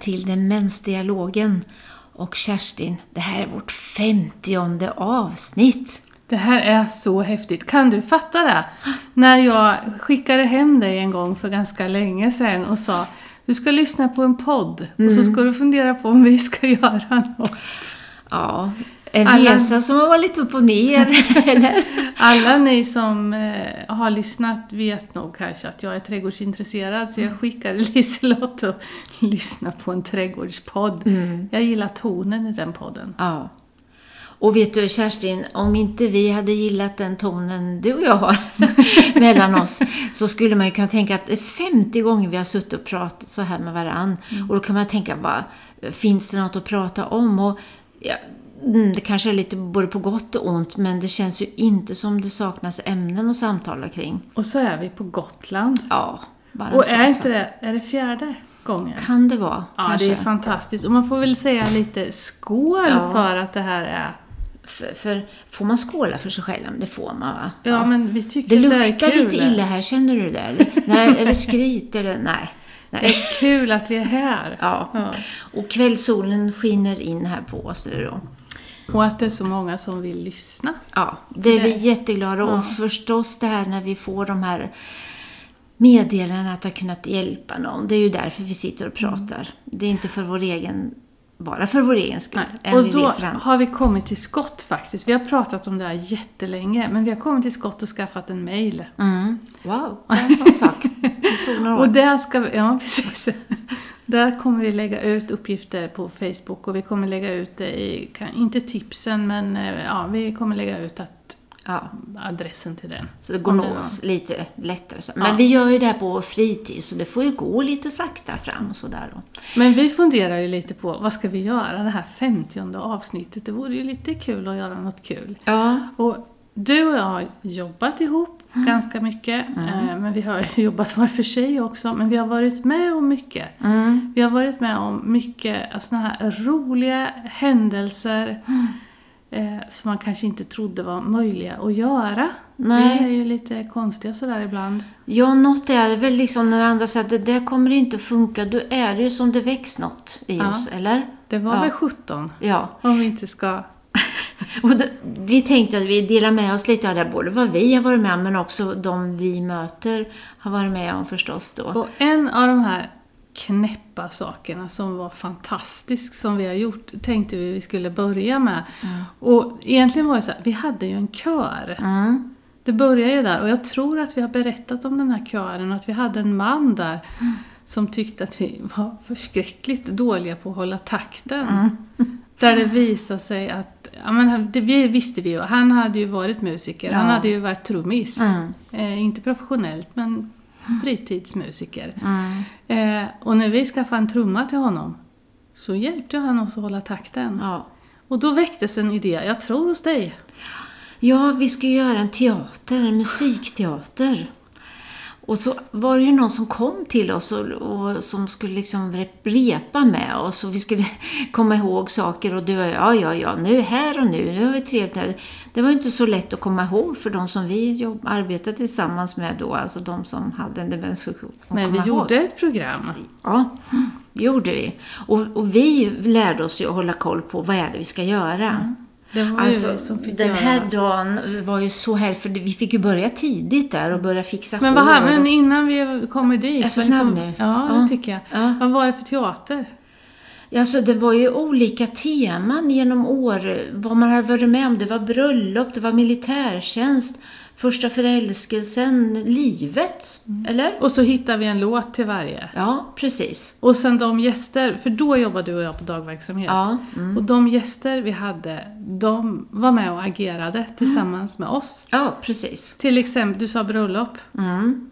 till Demensdialogen. Och Kerstin, det här är vårt femtionde avsnitt. Det här är så häftigt. Kan du fatta det? När jag skickade hem dig en gång för ganska länge sedan och sa du ska lyssna på en podd och så ska du fundera på om vi ska göra något. Ja, en Alla- resa som har varit upp och ner, eller? Alla ni som eh, har lyssnat vet nog kanske att jag är trädgårdsintresserad så jag skickade Liselott att lyssna på en trädgårdspodd. Jag gillar tonen i den podden. Ja. Och vet du Kerstin, om inte vi hade gillat den tonen du och jag har mellan oss så skulle man ju kunna tänka att det är 50 gånger vi har suttit och pratat så här med varann. Och då kan man tänka bara, finns det något att prata om? Och, ja, mm, det kanske är lite både på gott och ont men det känns ju inte som det saknas ämnen att samtala kring. Och så är vi på Gotland. Ja, bara Och är inte det, är det fjärde gången? Kan det vara, Ja, kanske. det är fantastiskt. Och man får väl säga lite skål Ja. för att det här är... För, för får man skåla för sig själv? Det får man va? Ja, men vi tycker Det att det är luktar kul. lite illa här, känner du det? Eller, nej, eller skryt eller nej. Det nej. är kul att vi är här. Ja. Ja. Och kvällssolen skiner in här på oss. det Då. Och att det är så många som vill lyssna. Ja, det är vi jätteglada och förstås det här när vi får de här meddelandena att ha kunnat hjälpa någon. Det är ju därför vi sitter och pratar. Det är inte för vår egen, bara för vår egen skull. Och så har vi kommit till skott faktiskt. Vi har pratat om det här jättelänge, men vi har kommit till skott och skaffat en mail. Mm. Wow, det är en sån sak. Det tog några år. Och där ska vi, ja precis. Där kommer vi lägga ut uppgifter på Facebook och vi kommer lägga ut det i, inte tipsen, men eh, ja, vi kommer lägga ut att, Ja. adressen till den. Så det går oss lite lättare. Men Ja. vi gör ju det här på fritid så det får ju gå lite sakta fram och sådär då. Men vi funderar ju lite på, vad ska vi göra det här 50 avsnittet? Det vore ju lite kul att göra något kul. Ja. Och du och jag har jobbat ihop Mm. ganska mycket, eh, men vi har jobbat var för sig också, men vi har varit med om mycket. Mm. Vi har varit med om mycket sådana här roliga händelser Mm. eh, som man kanske inte trodde var möjliga att göra. Nej. Vi är ju lite konstiga sådär ibland. Ja, något är det väl liksom när andra säger att det där kommer inte att funka. Då är det ju som det väcks något i Ja. oss, eller? Det var Ja. väl 17, Ja. om vi inte ska... Och då, vi tänkte att vi delar med oss lite av det, både vad vi har varit med om men också de vi möter har varit med om förstås då. Och en av de här knäppa sakerna som var fantastisk som vi har gjort tänkte vi vi skulle börja med. Och egentligen var det så här, vi hade ju en kör. Mm. Det började ju där och jag tror att vi har berättat om den här kören och att vi hade en man där som tyckte att vi var förskräckligt dåliga på att hålla takten. Där det visade sig att, ja men han- det vi visste vi ju, han hade ju varit musiker, han Ja. hade ju varit trummis. Mm. Eh, inte professionellt men fritidsmusiker. Mm. Eh, och när vi skaffade en trumma till honom så hjälpte han oss att hålla takten. Ja. Och då väcktes en idé, jag tror hos dig. ja, vi ska göra en teater, en musikteater. Och så var det ju någon som kom till oss och, och som skulle liksom rep- repa med oss och vi skulle komma ihåg saker och du och ja, ja, ja, nu här och nu, nu har vi trevligt här. Det var ju inte så lätt att komma ihåg för de som vi jobb, arbetade tillsammans med då, alltså de som hade en demenssjukdom. Men vi ihåg. gjorde ett program. Ja, det gjorde vi. Och, och vi lärde oss ju att hålla koll på vad är det vi ska göra. Ju Alltså, den göra. här dagen var ju så här, för vi fick ju börja tidigt där och börja fixa Men, vad här, men innan vi kommer dit. Är för vad snabb liksom- nu. Ja, Ja. det tycker jag. Ja. Vad var det för teater? Alltså det var ju olika teman genom år, vad man hade varit med om. Det var bröllop, det var militärtjänst, första förälskelsen, livet. Eller? Och så hittar vi en låt till varje. Ja, precis. Och sen de gäster, för då jobbade du och jag på dagverksamhet. Ja, mm. Och de gäster vi hade, de var med och agerade tillsammans med oss. Ja, precis. Till exempel, du sa bröllop. Mm.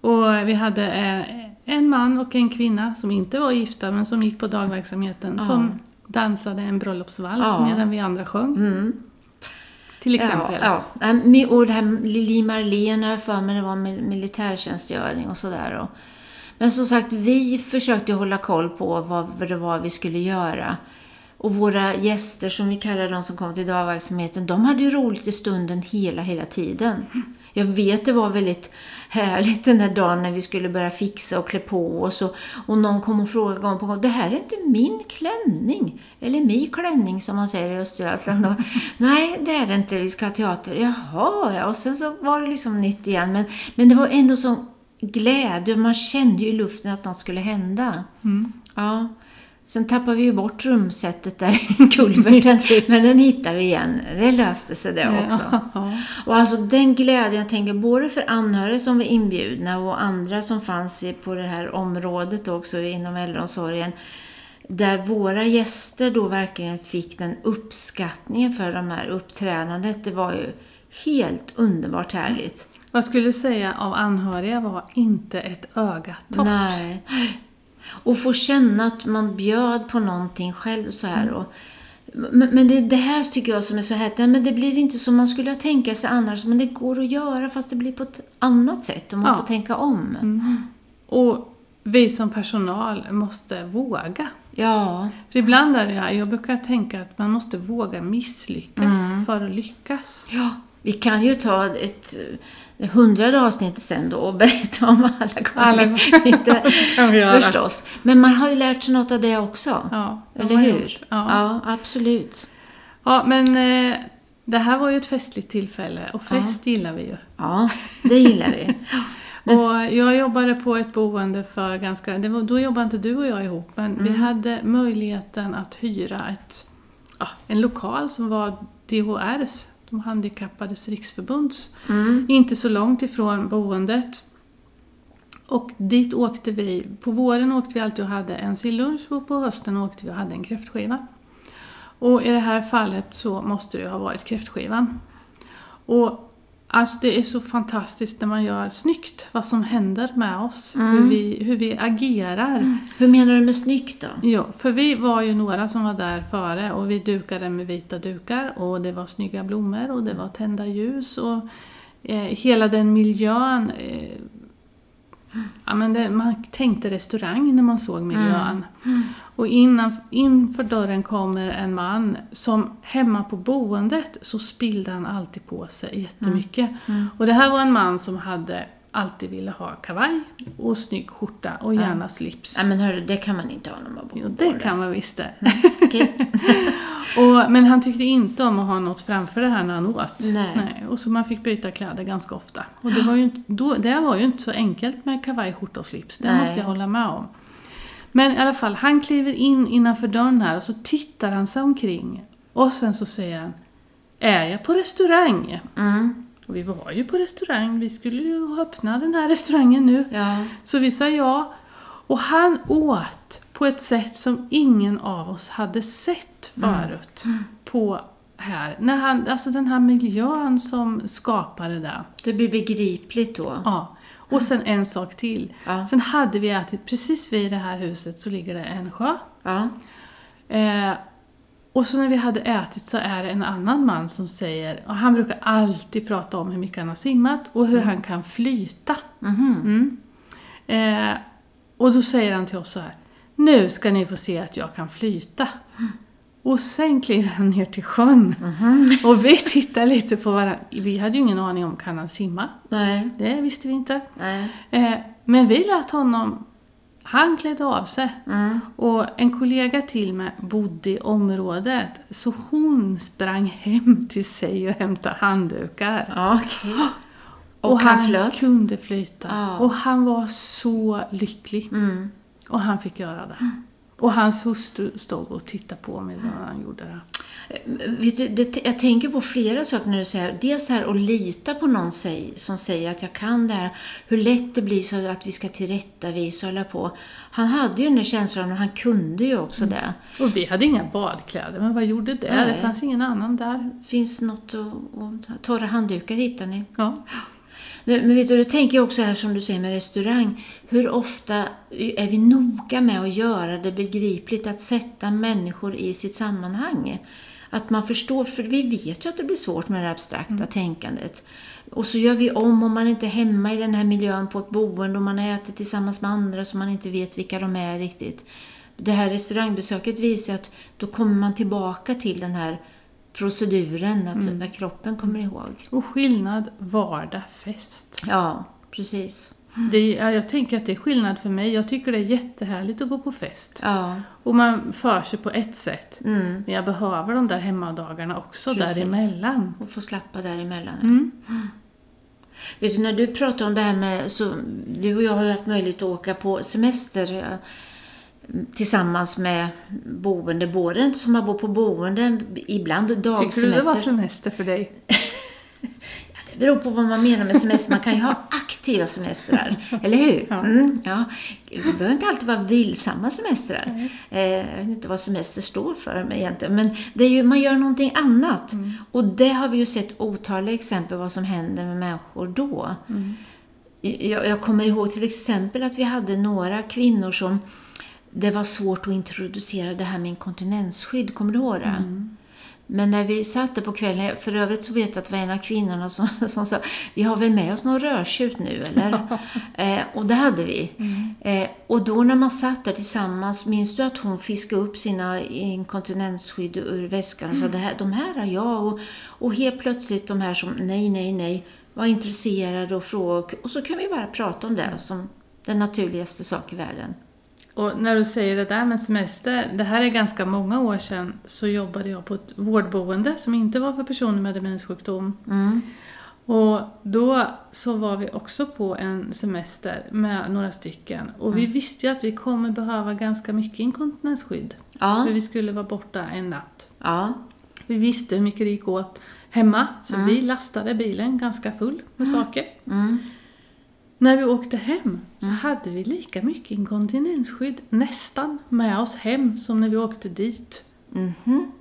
Och vi hade eh, en man och en kvinna som inte var gifta men som gick på dagverksamheten som dansade en bröllopsvals medan vi andra sjöng. Till exempel. Ja, ja. Mi- Och det här Lili Marlene för mig det var mil- militärtjänstgöring och sådär. Men som sagt, vi försökte hålla koll på vad vad det var vi skulle göra. Och våra gäster, som vi kallar de som kom till dagverksamheten, de hade ju roligt i stunden hela, hela tiden. Jag vet det var väldigt härligt den där dagen när vi skulle börja fixa och klä på oss och, och någon kom och frågade gång på gång, det här är inte min klänning. Eller min klänning som man säger i Östergötland. Och, Nej, det är det inte, vi ska ha teater. Jaha, ja. Och sen så var det liksom nytt igen. Men, men det var ändå så glädje man kände ju i luften att något skulle hända. Mm. Ja. Sen tappade vi ju bort rumsättet där i kulverten, men den hittade vi igen. Det löste sig det också. Ja. Och alltså den glädjen, jag tänker både för anhöriga som var inbjudna och andra som fanns på det här området också inom äldreomsorgen. Där våra gäster då verkligen fick den uppskattningen för de här uppträdandet. Det var ju helt underbart härligt. Vad skulle du säga av anhöriga var inte ett öga torrt? Nej. Och få känna att man bjöd på någonting själv så här. Och, men det, det här tycker jag som är så här, nej, men det blir inte som man skulle tänka sig annars, men det går att göra fast det blir på ett annat sätt och man Ja. får tänka om. Och vi som personal måste våga. Ja, För ibland är det, jag brukar tänka att man måste våga misslyckas för att lyckas. ja. Vi kan ju ta ett eh, hundrade avsnitt sen då och berätta om alla Alla- gånger. Inte, kan vi göra. förstås. Men man har ju lärt sig något av det också. Ja, det Eller hur? Ja. ja, absolut. ja, men eh, det här var ju ett festligt tillfälle och fest gillar vi ju. Ja, det gillar vi. Och jag jobbade på ett boende för ganska, det var, då jobbade inte du och jag ihop, men vi hade möjligheten att hyra ett, ja, en lokal som var DHRs, de handikappades riksförbunds, Mm. inte så långt ifrån boendet. Och dit åkte vi, på våren åkte vi alltid och hade en sillunch och på hösten åkte vi och hade en kräftskiva. Och i det här fallet så måste det ha varit kräftskivan. Och alltså det är så fantastiskt när man gör snyggt vad som händer med oss, hur, vi, hur vi agerar. Hur menar du med snyggt då? Ja, för vi var ju några som var där före och vi dukade med vita dukar och det var snygga blommor och det var tända ljus och eh, hela den miljön. Eh, ja, men det, man tänkte restaurang när man såg miljön. Och innan, inför dörren kommer en man som hemma på boendet så spillde han alltid på sig jättemycket. Och det här var en man som hade alltid ville ha kavaj och snygg skjorta och gärna slips. Ja, men hörru, det kan man inte ha när man bor Jo, det kan man visst det. Okej. och, men han tyckte inte om att ha något framför det här när han åt. Nej. och så man fick byta kläder ganska ofta. Och det var ju inte, då, det var ju inte så enkelt med kavaj, skjorta och slips. Det Nej. måste jag hålla med om. Men i alla fall, han kliver in innanför dörren här och så tittar han sig omkring. Och sen så säger han Är jag på restaurang? Mm. Och vi var ju på restaurang, vi skulle ju öppna den här restaurangen nu. Ja. Så vi sa ja. Och han åt på ett sätt som ingen av oss hade sett förut. På här. När han, alltså den här miljön som skapade det. Det blir begripligt då. Ja. Och sen en sak till. Ja. Sen hade vi ätit, precis vid det här huset så ligger det en sjö. Ja. Eh, och så när vi hade ätit så är det en annan man som säger, och han brukar alltid prata om hur mycket han har simmat och hur han kan flyta. Mhm. Mm. Eh, och då säger han till oss så här, nu ska ni få se att jag kan flyta. Och sen kliver han ner till sjön. Och vi tittar lite på varandra. Vi hade ju ingen aning om, kan han simma? Nej. Det visste vi inte. Nej. Eh, men vi lät honom, han klädde av sig. Mm. Och en kollega till mig bodde i området, så hon sprang hem till sig och hämtade handdukar. Ja, okej. Och, han flöt? kunde flyta. Ja. Och han var så lycklig. Mm. Och han fick göra det. Och hans hustru stod och tittade på medan han gjorde det. Vet du, det, jag tänker på flera saker när du säger Dels här att lita på någon som säger att jag kan det här. Hur lätt det blir så att vi ska tillrättavisa och hålla på. Han hade ju den där känslan och han kunde ju också det. Och vi hade inga badkläder, men vad gjorde det? Nej. Det fanns ingen annan där. Finns något att, att torra handdukar hittar ni. Ja. Men vet du, det tänker jag också här som du säger med restaurang. Hur ofta är vi noga med att göra det begripligt, att sätta människor i sitt sammanhang? Att man förstår, för vi vet ju att det blir svårt med det abstrakta tänkandet. Och så gör vi om om man inte är hemma i den här miljön på ett boende och man äter tillsammans med andra som man inte vet vilka de är riktigt. Det här restaurangbesöket visar att då kommer man tillbaka till den här proceduren, att, att kroppen kommer ihåg. Och skillnad vardag, fest. Ja, precis. Det, är- ja, jag tänker att det är skillnad för mig. Jag tycker det är jättehärligt att gå på fest. Ja, Och man för sig på ett sätt. mm. Men jag behöver de där hemmadagarna också Precis. däremellan. och få slappa däremellan. Mm. Vet du, när du pratar om det här med, så du och jag har ju haft möjlighet att åka på semester tillsammans med boende, både som har bott på boende, ibland Tyckte du det dagsemester. var semester för dig? Det beror på vad man menar med semester. Man kan ju ha aktiva semestrar, eller hur? Mm, ja. Det behöver inte alltid vara vilsamma semestrar. Eh, jag vet inte vad semester står för men egentligen. Men det är ju, man gör någonting annat. Och det har vi ju sett otaliga exempel vad som händer med människor då. Jag, jag kommer ihåg till exempel att vi hade några kvinnor som det var svårt att introducera det här med inkontinensskydd. Kommer du ihåg det? Men när vi satt där på kvällen, för övrigt så vet jag att det var en av kvinnorna som, som sa vi har väl med oss någon rödtjut nu eller? eh, och det hade vi. Eh, och då när man satt där tillsammans, minns du att hon fiskade upp sina inkontinensskydd ur väskan och sa det här, de här har jag. Och, och helt plötsligt de här som nej, nej, nej var intresserade och frågade. Och så kan vi bara prata om det som den naturligaste sak i världen. Och när du säger det där med semester, det här är ganska många år sedan, så jobbade jag på ett vårdboende som inte var för personer med demenssjukdom. Mm. Och då så var vi också på en semester med några stycken. Och vi visste ju att vi kommer behöva ganska mycket inkontinensskydd. Ja, För vi skulle vara borta en natt. ja, Vi visste hur mycket det gick åt hemma, så vi lastade bilen ganska full med saker. Mm. När vi åkte hem så hade vi lika mycket inkontinensskydd nästan med oss hem som när vi åkte dit. Mhm.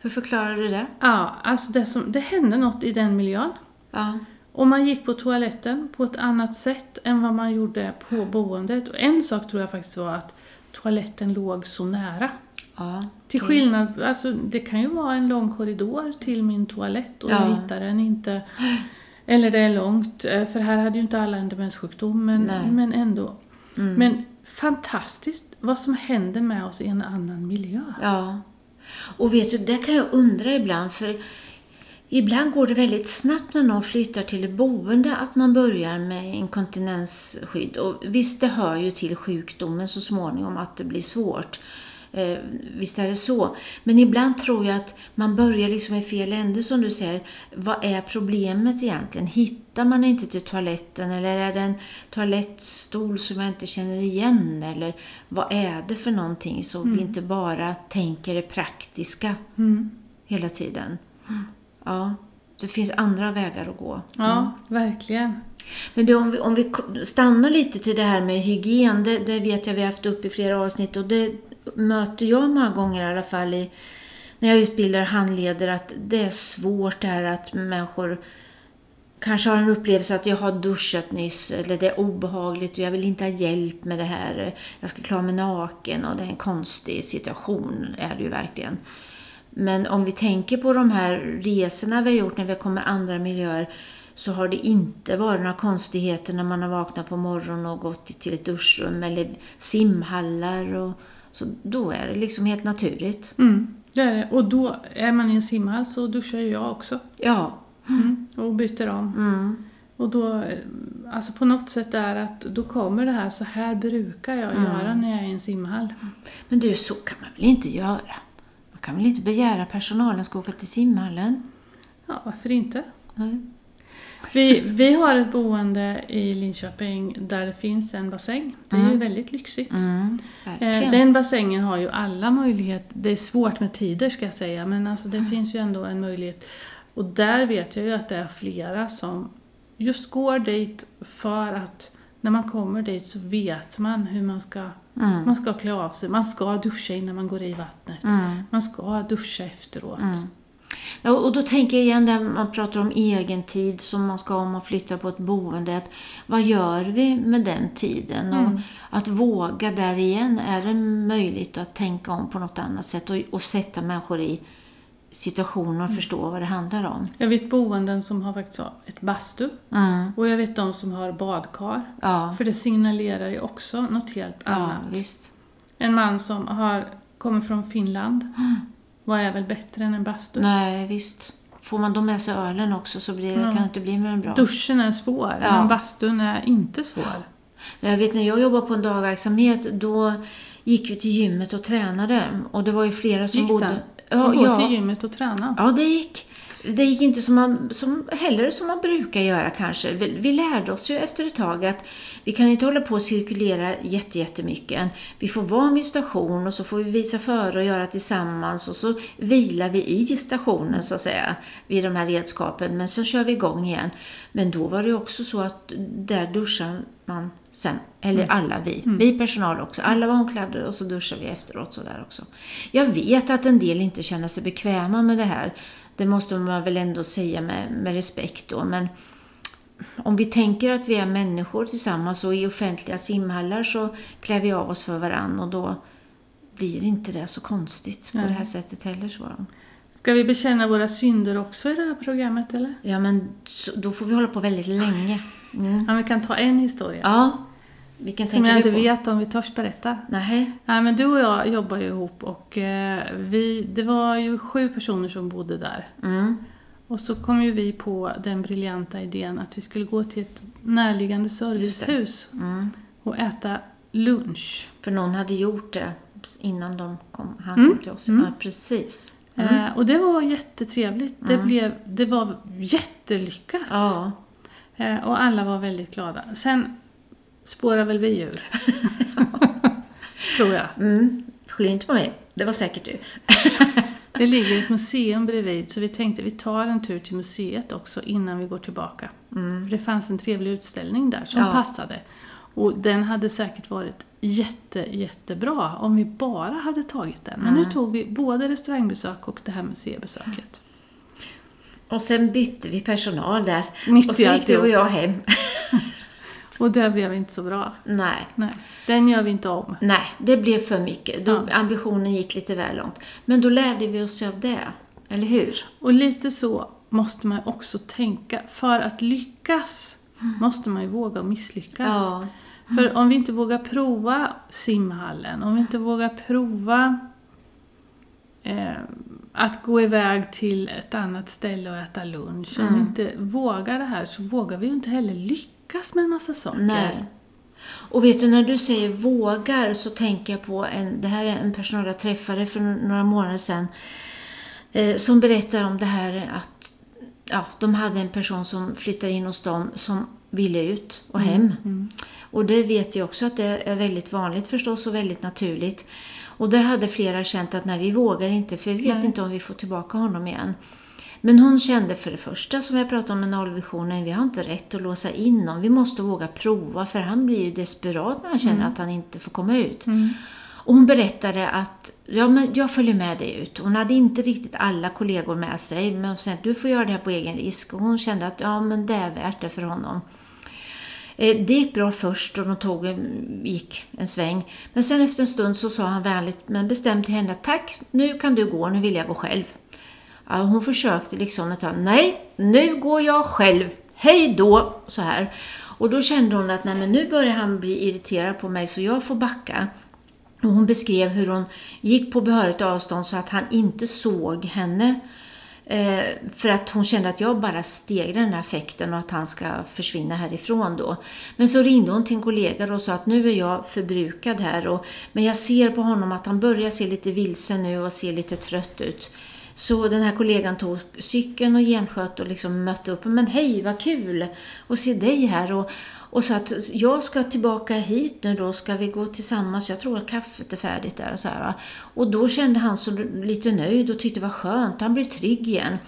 Hur förklarar du det? Ja, alltså det, som, det hände något i den miljön. Ja, Och man gick på toaletten på ett annat sätt än vad man gjorde på boendet. Och en sak tror jag faktiskt var att toaletten låg så nära. ja. Till skillnad, alltså det kan ju vara en lång korridor till min toalett och jag Ja. hittar den inte. Eller det är långt, eh, för här hade ju inte alla en demenssjukdom, men, Nej. men ändå. Mm. Men fantastiskt vad som händer med oss i en annan miljö. Ja. Och vet du, det kan jag undra ibland, för ibland går det väldigt snabbt när någon flyttar till ett boende att man börjar med inkontinensskydd. Och visst, det hör ju till sjukdomen så småningom att det blir svårt. Eh, visst är det så. Men ibland tror jag att man börjar liksom i fel ände som du säger. Vad är problemet egentligen? Hittar man inte till toaletten eller är det en toalettstol som jag inte känner igen? Eller vad är det för någonting så vi inte bara tänker det praktiska Mm. hela tiden? Ja, det finns andra vägar att gå. Ja, verkligen. Men du, om vi, om vi stannar lite till det här med hygien, det, det vet jag vi har haft upp i flera avsnitt och det möter jag många gånger i alla fall i, när jag utbildar handledare att det är svårt det här att människor kanske har en upplevelse att jag har duschat nyss eller det är obehagligt och jag vill inte ha hjälp med det här. Jag ska klara mig naken och det är en konstig situation, är det ju verkligen. Men om vi tänker på de här resorna vi har gjort när vi kommer andra miljöer så har det inte varit några konstigheter när man har vaknat på morgonen och gått till ett duschrum eller simhallar. Och, så då är det liksom helt naturligt. Mm, det är det. Och då är man i en simhall så duschar ju jag också. Ja. Mm. Och byter om. Mm. Och då, alltså på något sätt är att då kommer det här, så här brukar jag göra när jag är i en simhall. Men du, så kan man väl inte göra? Man kan väl inte begära personalen ska åka till simhallen? Ja, varför inte? Nej. Vi, vi har ett boende i Linköping där det finns en bassäng. Det är ju väldigt lyxigt. Mm, Eh. Den bassängen har ju alla möjligheter. Det är svårt med tider ska jag säga, men alltså det finns ju ändå en möjlighet. Och där vet jag ju att det är flera som just går dit för att när man kommer dit så vet man hur man ska, Mm. man ska klä av sig. Man ska duscha innan man går i vattnet. Mm. Man ska duscha efteråt. Ja, och då tänker jag igen där man pratar om egen tid som man ska om man flyttar på ett boende. Att vad gör vi med den tiden? Och att våga där igen, är det möjligt att tänka om på något annat sätt och, och sätta människor i situationer och förstå vad det handlar om? Jag vet boenden som har faktiskt ett bastu Mm. och jag vet de som har badkar. Ja, För det signalerar ju också något helt ja annat. visst. En man som har, kommer från Finland vad är väl bättre än en bastu? Nej, visst. Får man då med sig ölen också så blir Ja. kan det inte bli mer än bra. Duschen är svår, Ja. men bastun är inte svår. Jag vet när jag jobbade på en dagverksamhet, då gick vi till gymmet och tränade. Och det var ju flera som Gick bodde... det? Ja, ja. till gymmet och träna. Ja, det gick. Det gick inte som man, som, heller som man brukar göra kanske. Vi, vi lärde oss ju efter ett tag att vi kan inte hålla på och cirkulera jätte, jättemycket. Vi får vara vid station och så får vi visa före och göra tillsammans och så vilar vi i stationen så att säga, vid de här redskapen. Men så kör vi igång igen. Men då var det också så att där duschar man sen, eller alla vi, vi personal också. Alla var omklädda och så duschar vi efteråt sådär också. Jag vet att en del inte känner sig bekväma med det här. Det måste man väl ändå säga med, med respekt då. Men om vi tänker att vi är människor tillsammans och i offentliga simhallar så klär vi av oss för varann och då blir inte det så konstigt på Nej. det här sättet heller. Så. Ska vi bekänna våra synder också i det här programmet eller? Ja, men då får vi hålla på väldigt länge. Mm. Ja, vi kan ta en historia. Ja, vilken som jag inte på? vet om vi törs berätta. Nej. Nej, men du och jag jobbar ju ihop och eh, vi, det var ju sju personer som bodde där. Mm. Och så kom ju vi på den briljanta idén att vi skulle gå till ett närliggande servicehus Mm. och äta lunch. För någon hade gjort det innan de kom, han Mm, kom till oss. mm. Ja, precis. Eh, och det var jättetrevligt. Det, blev, det var jättelyckat. Ja. Eh, och alla var väldigt glada. Sen spårar väl vi ur. Tror jag. Mm. Skyll inte på mig. Det var säkert du. Det ligger ett museum bredvid så vi tänkte vi tar en tur till museet också innan vi går tillbaka. För det fanns en trevlig utställning där som Ja. passade. Och den hade säkert varit jätte, jättebra om vi bara hade tagit den. Men nu tog vi både restaurangbesök och det här museibesöket. Och sen bytte vi personal där. Mitt och så gick du och jag hem. Och det blev inte så bra. Nej. Nej, den gör vi inte om. Nej, det blev för mycket. Då, Ja. Ambitionen gick lite väl långt. Men då lärde vi oss av det. Eller hur? Och lite så måste man också tänka. För att lyckas måste man ju våga misslyckas. Ja. För om vi inte vågar prova simhallen, om vi inte vågar prova eh, att gå iväg till ett annat ställe och äta lunch. Om vi inte vågar det här så vågar vi ju inte heller lyckas med en massa saker. Nej. Och vet du, när du säger vågar så tänker jag på en, det här är en personal jag träffade för några månader sedan, eh, som berättar om det här att ja, de hade en person som flyttade in hos dem som ville ut och hem. Och det vet jag också att det är väldigt vanligt förstås och väldigt naturligt. Och där hade flera känt att nej, vi vågar inte för vi vet Nej. inte om vi får tillbaka honom igen. Men hon kände för det första, som jag pratade om med nollvisionen, vi har inte rätt att låsa in honom. Vi måste våga prova, för han blir ju desperat när han känner att han inte får komma ut. Och hon berättade att ja, men jag följer med dig ut. Hon hade inte riktigt alla kollegor med sig, men hon sa att du får göra det här på egen risk. Och hon kände att ja, men det är värt det för honom. Eh, Det gick bra först och de tog, gick en sväng. Men sen efter en stund så sa han vänligt men bestämt till henne att tack, nu kan du gå, nu vill jag gå själv. Hon försökte liksom ett tag, nej, nu går jag själv, hej då, så här. Och då kände hon att nej, men nu börjar han bli irriterad på mig så jag får backa. Och hon beskrev hur hon gick på behörigt avstånd så att han inte såg henne. Eh, för att hon kände att jag bara steg den här affekten och att han ska försvinna härifrån då. Men så ringde hon till en kollega och sa att nu är jag förbrukad här. Och, men jag ser på honom att han börjar se lite vilsen nu och ser lite trött ut. Så den här kollegan tog cykeln och gensköt och liksom mötte upp. Men hej, vad kul att se dig här. Och, och sa att jag ska tillbaka hit nu då, ska vi gå tillsammans? Jag tror att kaffet är färdigt där och så här. Va? Och då kände han sig lite nöjd och tyckte det var skönt. Han blev trygg igen.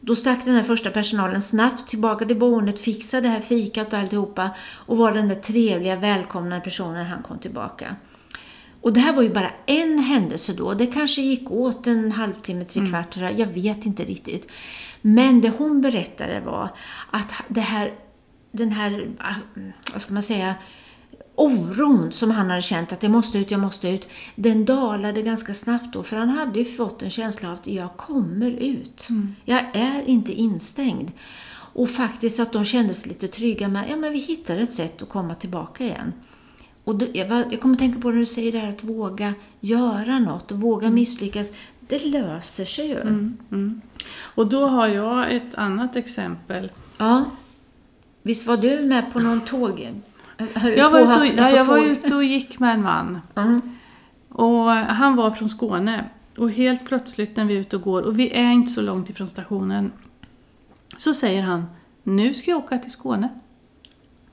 Då stack den här första personalen snabbt tillbaka till boendet, fixade det här fikat och alltihopa och var den där trevliga, välkomnande personen när han kom tillbaka. Och det här var ju bara en händelse då. Det kanske gick åt en halvtimme, tre kvart, jag vet inte riktigt. Men det hon berättade var att det här, den här, vad ska man säga, oron som han hade känt att jag måste ut, jag måste ut, den dalade ganska snabbt då. För han hade ju fått en känsla av att jag kommer ut. Jag är inte instängd. Och faktiskt att de kände sig lite trygga med, ja men vi hittar ett sätt att komma tillbaka igen. Och då, jag, kommer att tänka på när du säger det här att våga göra något och våga misslyckas. det löser sig ju. Mm, mm. Och då har jag ett annat exempel. Ja. Visst var du med på någon tåg? Jag var, ute och, ja, jag var ute och gick med en man. Mm. Och han var från Skåne. Och helt plötsligt när vi är ute och går, och vi är inte så långt ifrån stationen, så säger han Nu ska jag åka till Skåne.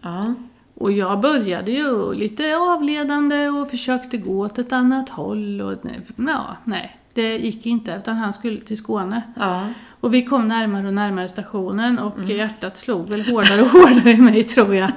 Ja. Och jag började ju lite avledande och försökte gå åt ett annat håll. Och, ja, nej, det gick inte utan han skulle till Skåne. Ja. Och vi kom närmare och närmare stationen och hjärtat slog väl hårdare och hårdare i mig tror jag.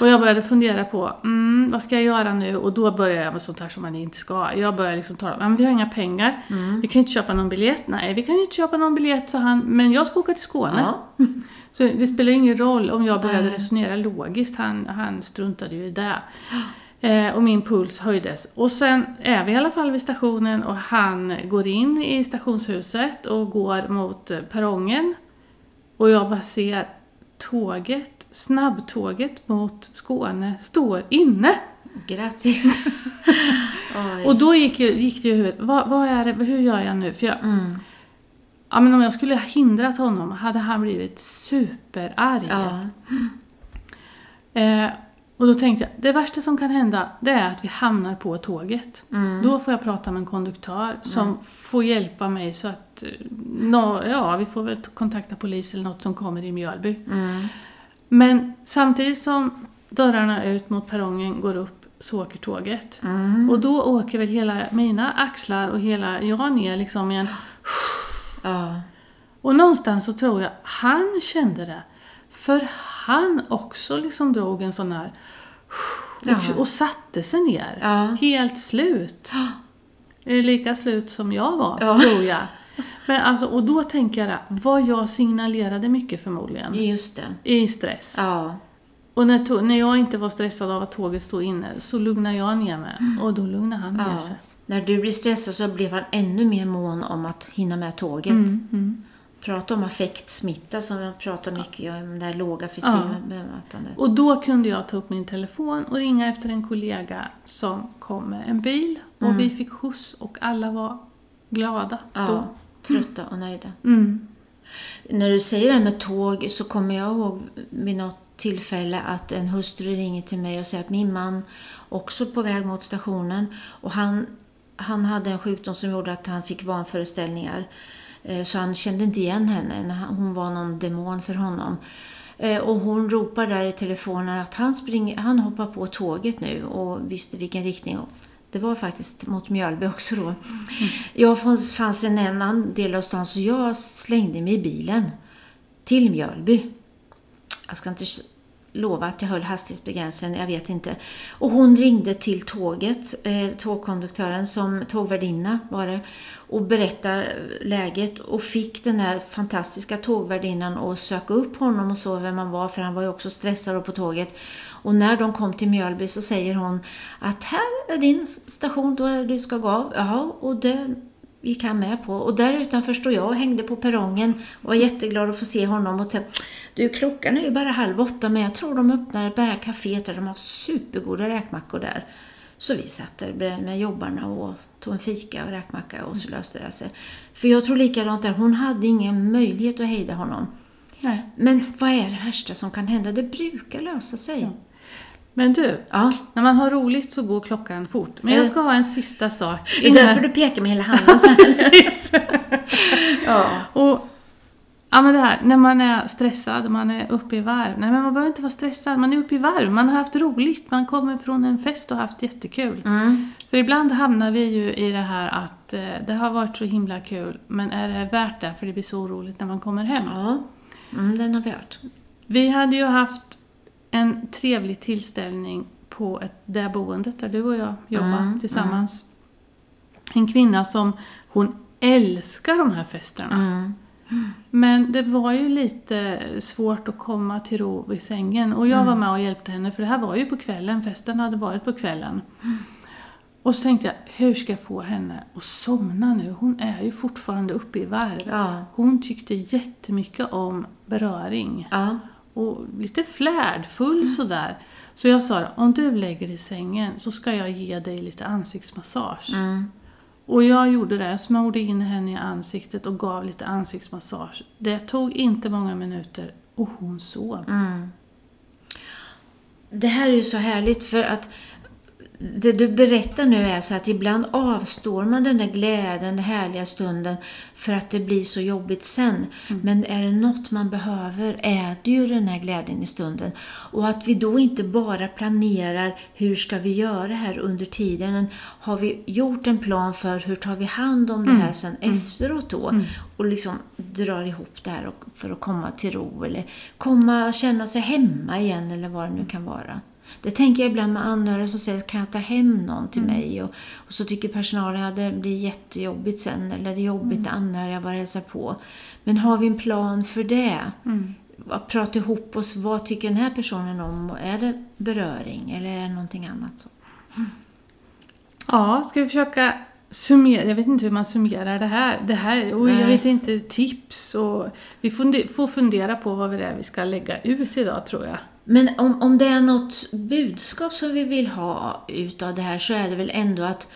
Och jag började fundera på, mm, vad ska jag göra nu? Och då började jag med sånt här som man inte ska. Jag började liksom tala, men vi har inga pengar, vi kan inte köpa någon biljett. Nej, vi kan inte köpa någon biljett, sa han, men jag ska åka till Skåne. Ja. Så det spelar ingen roll om jag började resonera logiskt, han, han struntade ju i det. Eh, och min puls höjdes. Och sen är vi i alla fall vid stationen och han går in i stationshuset och går mot eh, perrongen. Och jag bara ser tåget, snabbtåget mot Skåne, står inne. Grattis. Och då gick, gick det ju vad, vad är det, hur gör jag nu? För jag, Mm. Ja, men om jag skulle ha hindrat honom hade han blivit superarg. Ja. Eh, och då tänkte jag, det värsta som kan hända det är att vi hamnar på tåget. Mm. Då får jag prata med en konduktör som får hjälpa mig så att, eh, nå, ja vi får väl kontakta polis eller något som kommer i Mjölby. Mm. Men samtidigt som dörrarna ut mot perrongen går upp så åker tåget. Mm. Och då åker väl hela mina axlar och hela jag ner liksom i en... Ja. Och någonstans så tror jag han kände det. För han också liksom drog en sån här... Och, och satte sig ner. Ja. Helt slut. Lika slut som jag var, Ja. tror jag. Men alltså, och då tänker jag det, vad jag signalerade mycket förmodligen. Just det. I stress. Ja. Och när, när jag inte var stressad av att tåget stod inne så lugnade jag ner mig. Och då lugnade han ner sig. När du blir stressad så blev han ännu mer mån om att hinna med tåget. Mm, mm. Prata om affektsmitta som jag pratar mycket om, det här låga affektiva bemötandet. Och då kunde jag ta upp min telefon och ringa efter en kollega som kom med en bil. Och Mm. vi fick skjuts och alla var glada Ja, då. trötta och nöjda. Mm. När du säger det här med tåg så kommer jag ihåg vid något tillfälle att en hustru ringer till mig och säger att min man också på väg mot stationen och han, han hade en sjukdom som gjorde att han fick vanföreställningar. Eh, så han kände inte igen henne. Hon var någon demon för honom. Eh, och hon ropar där i telefonen att han, springer, han hoppar på tåget nu och visste vilken riktning. Det var faktiskt mot Mjölby också då. Jag fanns fanns en annan del av stan så jag slängde mig i bilen till Mjölby. Jag ska inte lova att jag höll hastighetsbegränsningen, jag vet inte. Och hon ringde till tåget, eh, tågkonduktören som tågvärdinna var det, och berättade läget och fick den här fantastiska tågvärdinnan att söka upp honom och så vem han var, för han var ju också stressad på tåget. Och när de kom till Mjölby så säger hon att här är din station, då du ska gå av. Jaha, och det gick han med på. Och där utanför stod jag och hängde på perrongen och var jätteglad att få se honom. Och tänkte, du, klockan är ju bara halv åtta, men jag tror de öppnar det här kaféet där de har supergoda räkmackor där. Så vi satt där med jobbarna och tog en fika och räkmacka och så löste det sig. För jag tror likadant där, hon hade ingen möjlighet att hejda honom. Nej. Men vad är det värsta som kan hända? Det brukar lösa sig. Men du, Ja. när man har roligt så går klockan fort. Men Eh. jag ska ha en sista sak. Det är därför du pekar med hela handen så ja. Och, ja men det här, när man är stressad, man är uppe i varv. Nej men man behöver inte vara stressad, man är uppe i varv. Man har haft roligt, man kommer från en fest och haft jättekul. Mm. För ibland hamnar vi ju i det här att eh, det har varit så himla kul, men är det värt det? För det blir så oroligt när man kommer hem. Ja, mm, den har vi hört. Vi hade ju haft en trevlig tillställning på ett, det boendet där du och jag jobbar Mm, tillsammans. En kvinna som, hon älskar de här festerna. Mm. Men det var ju lite svårt att komma till ro i sängen. Och jag var med och hjälpte henne, för det här var ju på kvällen, festen hade varit på kvällen. Och så tänkte jag, hur ska jag få henne att somna nu? Hon är ju fortfarande uppe i varv. Ja. Hon tyckte jättemycket om beröring. Ja. Och lite flärdfull sådär. Så jag sa, om du lägger dig i sängen så ska jag ge dig lite ansiktsmassage. Mm. Och jag gjorde det, jag smorde in henne i ansiktet och gav lite ansiktsmassage. Det tog inte många minuter och hon sov. Det här är ju så härligt för att det du berättar nu är så att ibland avstår man den där glädjen, den härliga stunden för att det blir så jobbigt sen. Men är det något man behöver är det ju den här glädjen i stunden. Och att vi då inte bara planerar hur ska vi göra här under tiden. Har vi gjort en plan för hur tar vi hand om det här sen efteråt då? Och liksom drar ihop det här för att komma till ro eller komma känna sig hemma igen eller vad det nu kan vara. Det tänker jag ibland med anhöriga som säger, kan jag ta hem någon till mig? Och, och så tycker personalen att det blir jättejobbigt sen, eller det är jobbigt när anhöriga var och hälsar på. Men har vi en plan för det? Att prata ihop oss, vad tycker den här personen om? Är det beröring eller är det någonting annat? Så? Ja, ska vi försöka summera? Jag vet inte hur man summerar det här. Det här och jag vet inte, tips och vi får fundera på vad det är vi ska lägga ut idag tror jag. Men om, om det är något budskap som vi vill ha utav det här så är det väl ändå att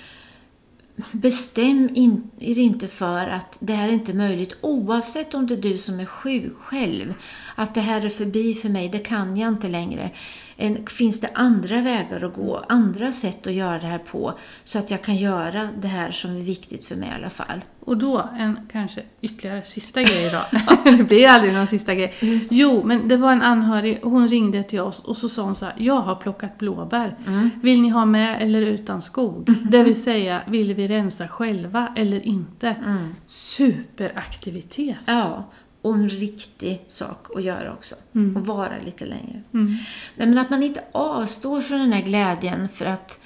bestäm in, er inte för att det här är inte möjligt oavsett om det är du som är sjuk själv. Att det här är förbi för mig, det kan jag inte längre. En, finns det andra vägar att gå, andra sätt att göra det här på så att jag kan göra det här som är viktigt för mig i alla fall. Och då en kanske ytterligare sista grej idag. det blir aldrig någon sista grej. Jo, men det var en anhörig, hon ringde till oss och så sa hon så här, jag har plockat blåbär. Vill ni ha med eller utan skog? Det vill säga, vill vi rensa själva eller inte? Superaktivitet. Ja, och en riktig sak att göra också. Och vara lite längre. Mm. Men att man inte avstår från den här glädjen för att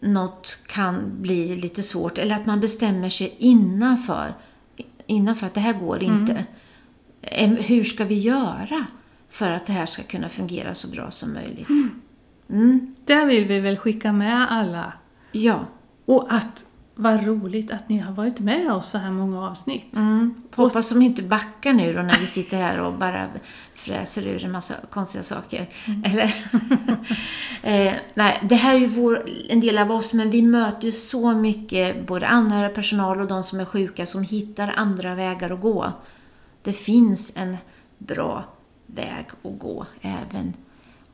något kan bli lite svårt. Eller att man bestämmer sig innanför, innanför att det här går inte. Em, Hur ska vi göra för att det här ska kunna fungera så bra som möjligt? Mm. Där vill vi väl skicka med alla. Ja. Och att, vad roligt att ni har varit med oss så här många avsnitt. Mm. Hoppas de inte backar nu då när vi sitter här och bara fräser ur en massa konstiga saker. Eller? eh, nej, det här är ju vår, en del av oss, men vi möter ju så mycket både anhöriga, personal och de som är sjuka som hittar andra vägar att gå. Det finns en bra väg att gå även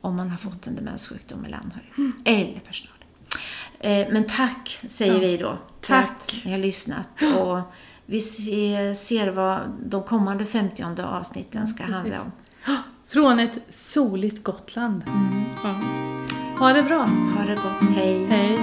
om man har fått en demenssjukdom eller anhörig. Eller personal. Eh, men tack, säger Ja. vi då. för Tack. att ni har lyssnat. Och vi se- ser vad de kommande 50 avsnitten ska handla om. Från ett soligt Gotland. Ja. Ha det bra. Ha det gott, hej! Hej.